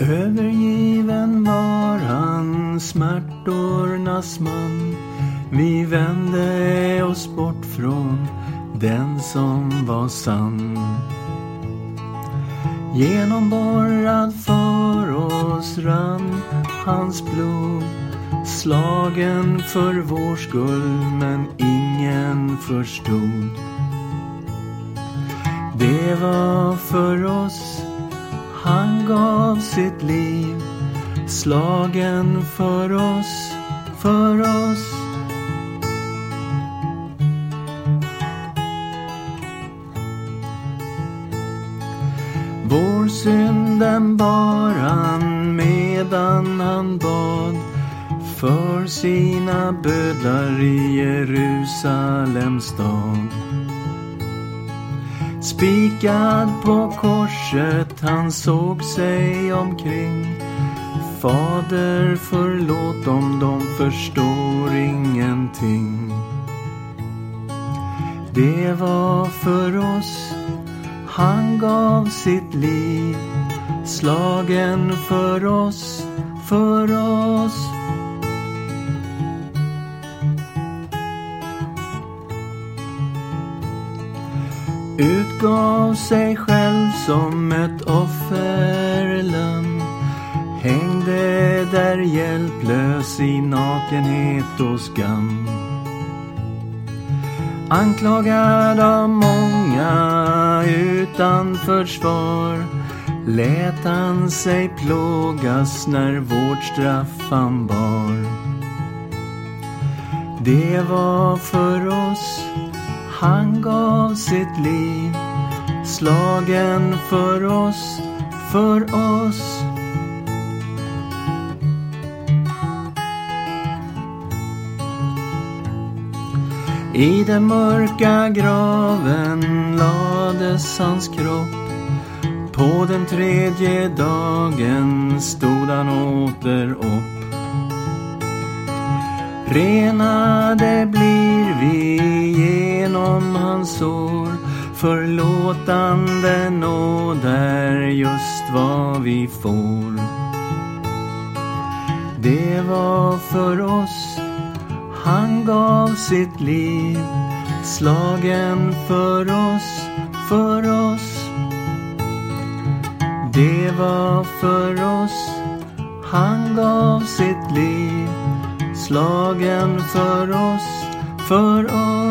Övergiven var han, smärtornas man. Vi vände oss bort från den som var sann. Genomborrad för oss rann hans blod slagen för vår skull men ingen förstod. Det var för oss han gav sitt liv slagen för oss, för oss Vår synd den bar han medan han bad för sina bödlar i Jerusalems stad. Spikad på korset han såg sig omkring. Fader förlåt dem, de förstår ingenting. Det var för oss han gav sitt liv slagen för oss, för oss. Utgav sig själv som ett offerlamm. Hängde där hjälplös i nakenhet och skam. Anklagad av många utan försvar. Lät han sig plågas när vårt straff han bar. Det var för oss han gav sitt liv slagen för oss, för oss I den mörka graven lades hans kropp. På den tredje dagen stod han åter upp. Renade blir hans sår. Förlåtande nåd är just vad vi får. Det var för oss han gav sitt liv slagen för oss, för oss. Det var för oss han gav sitt liv slagen för oss, för oss.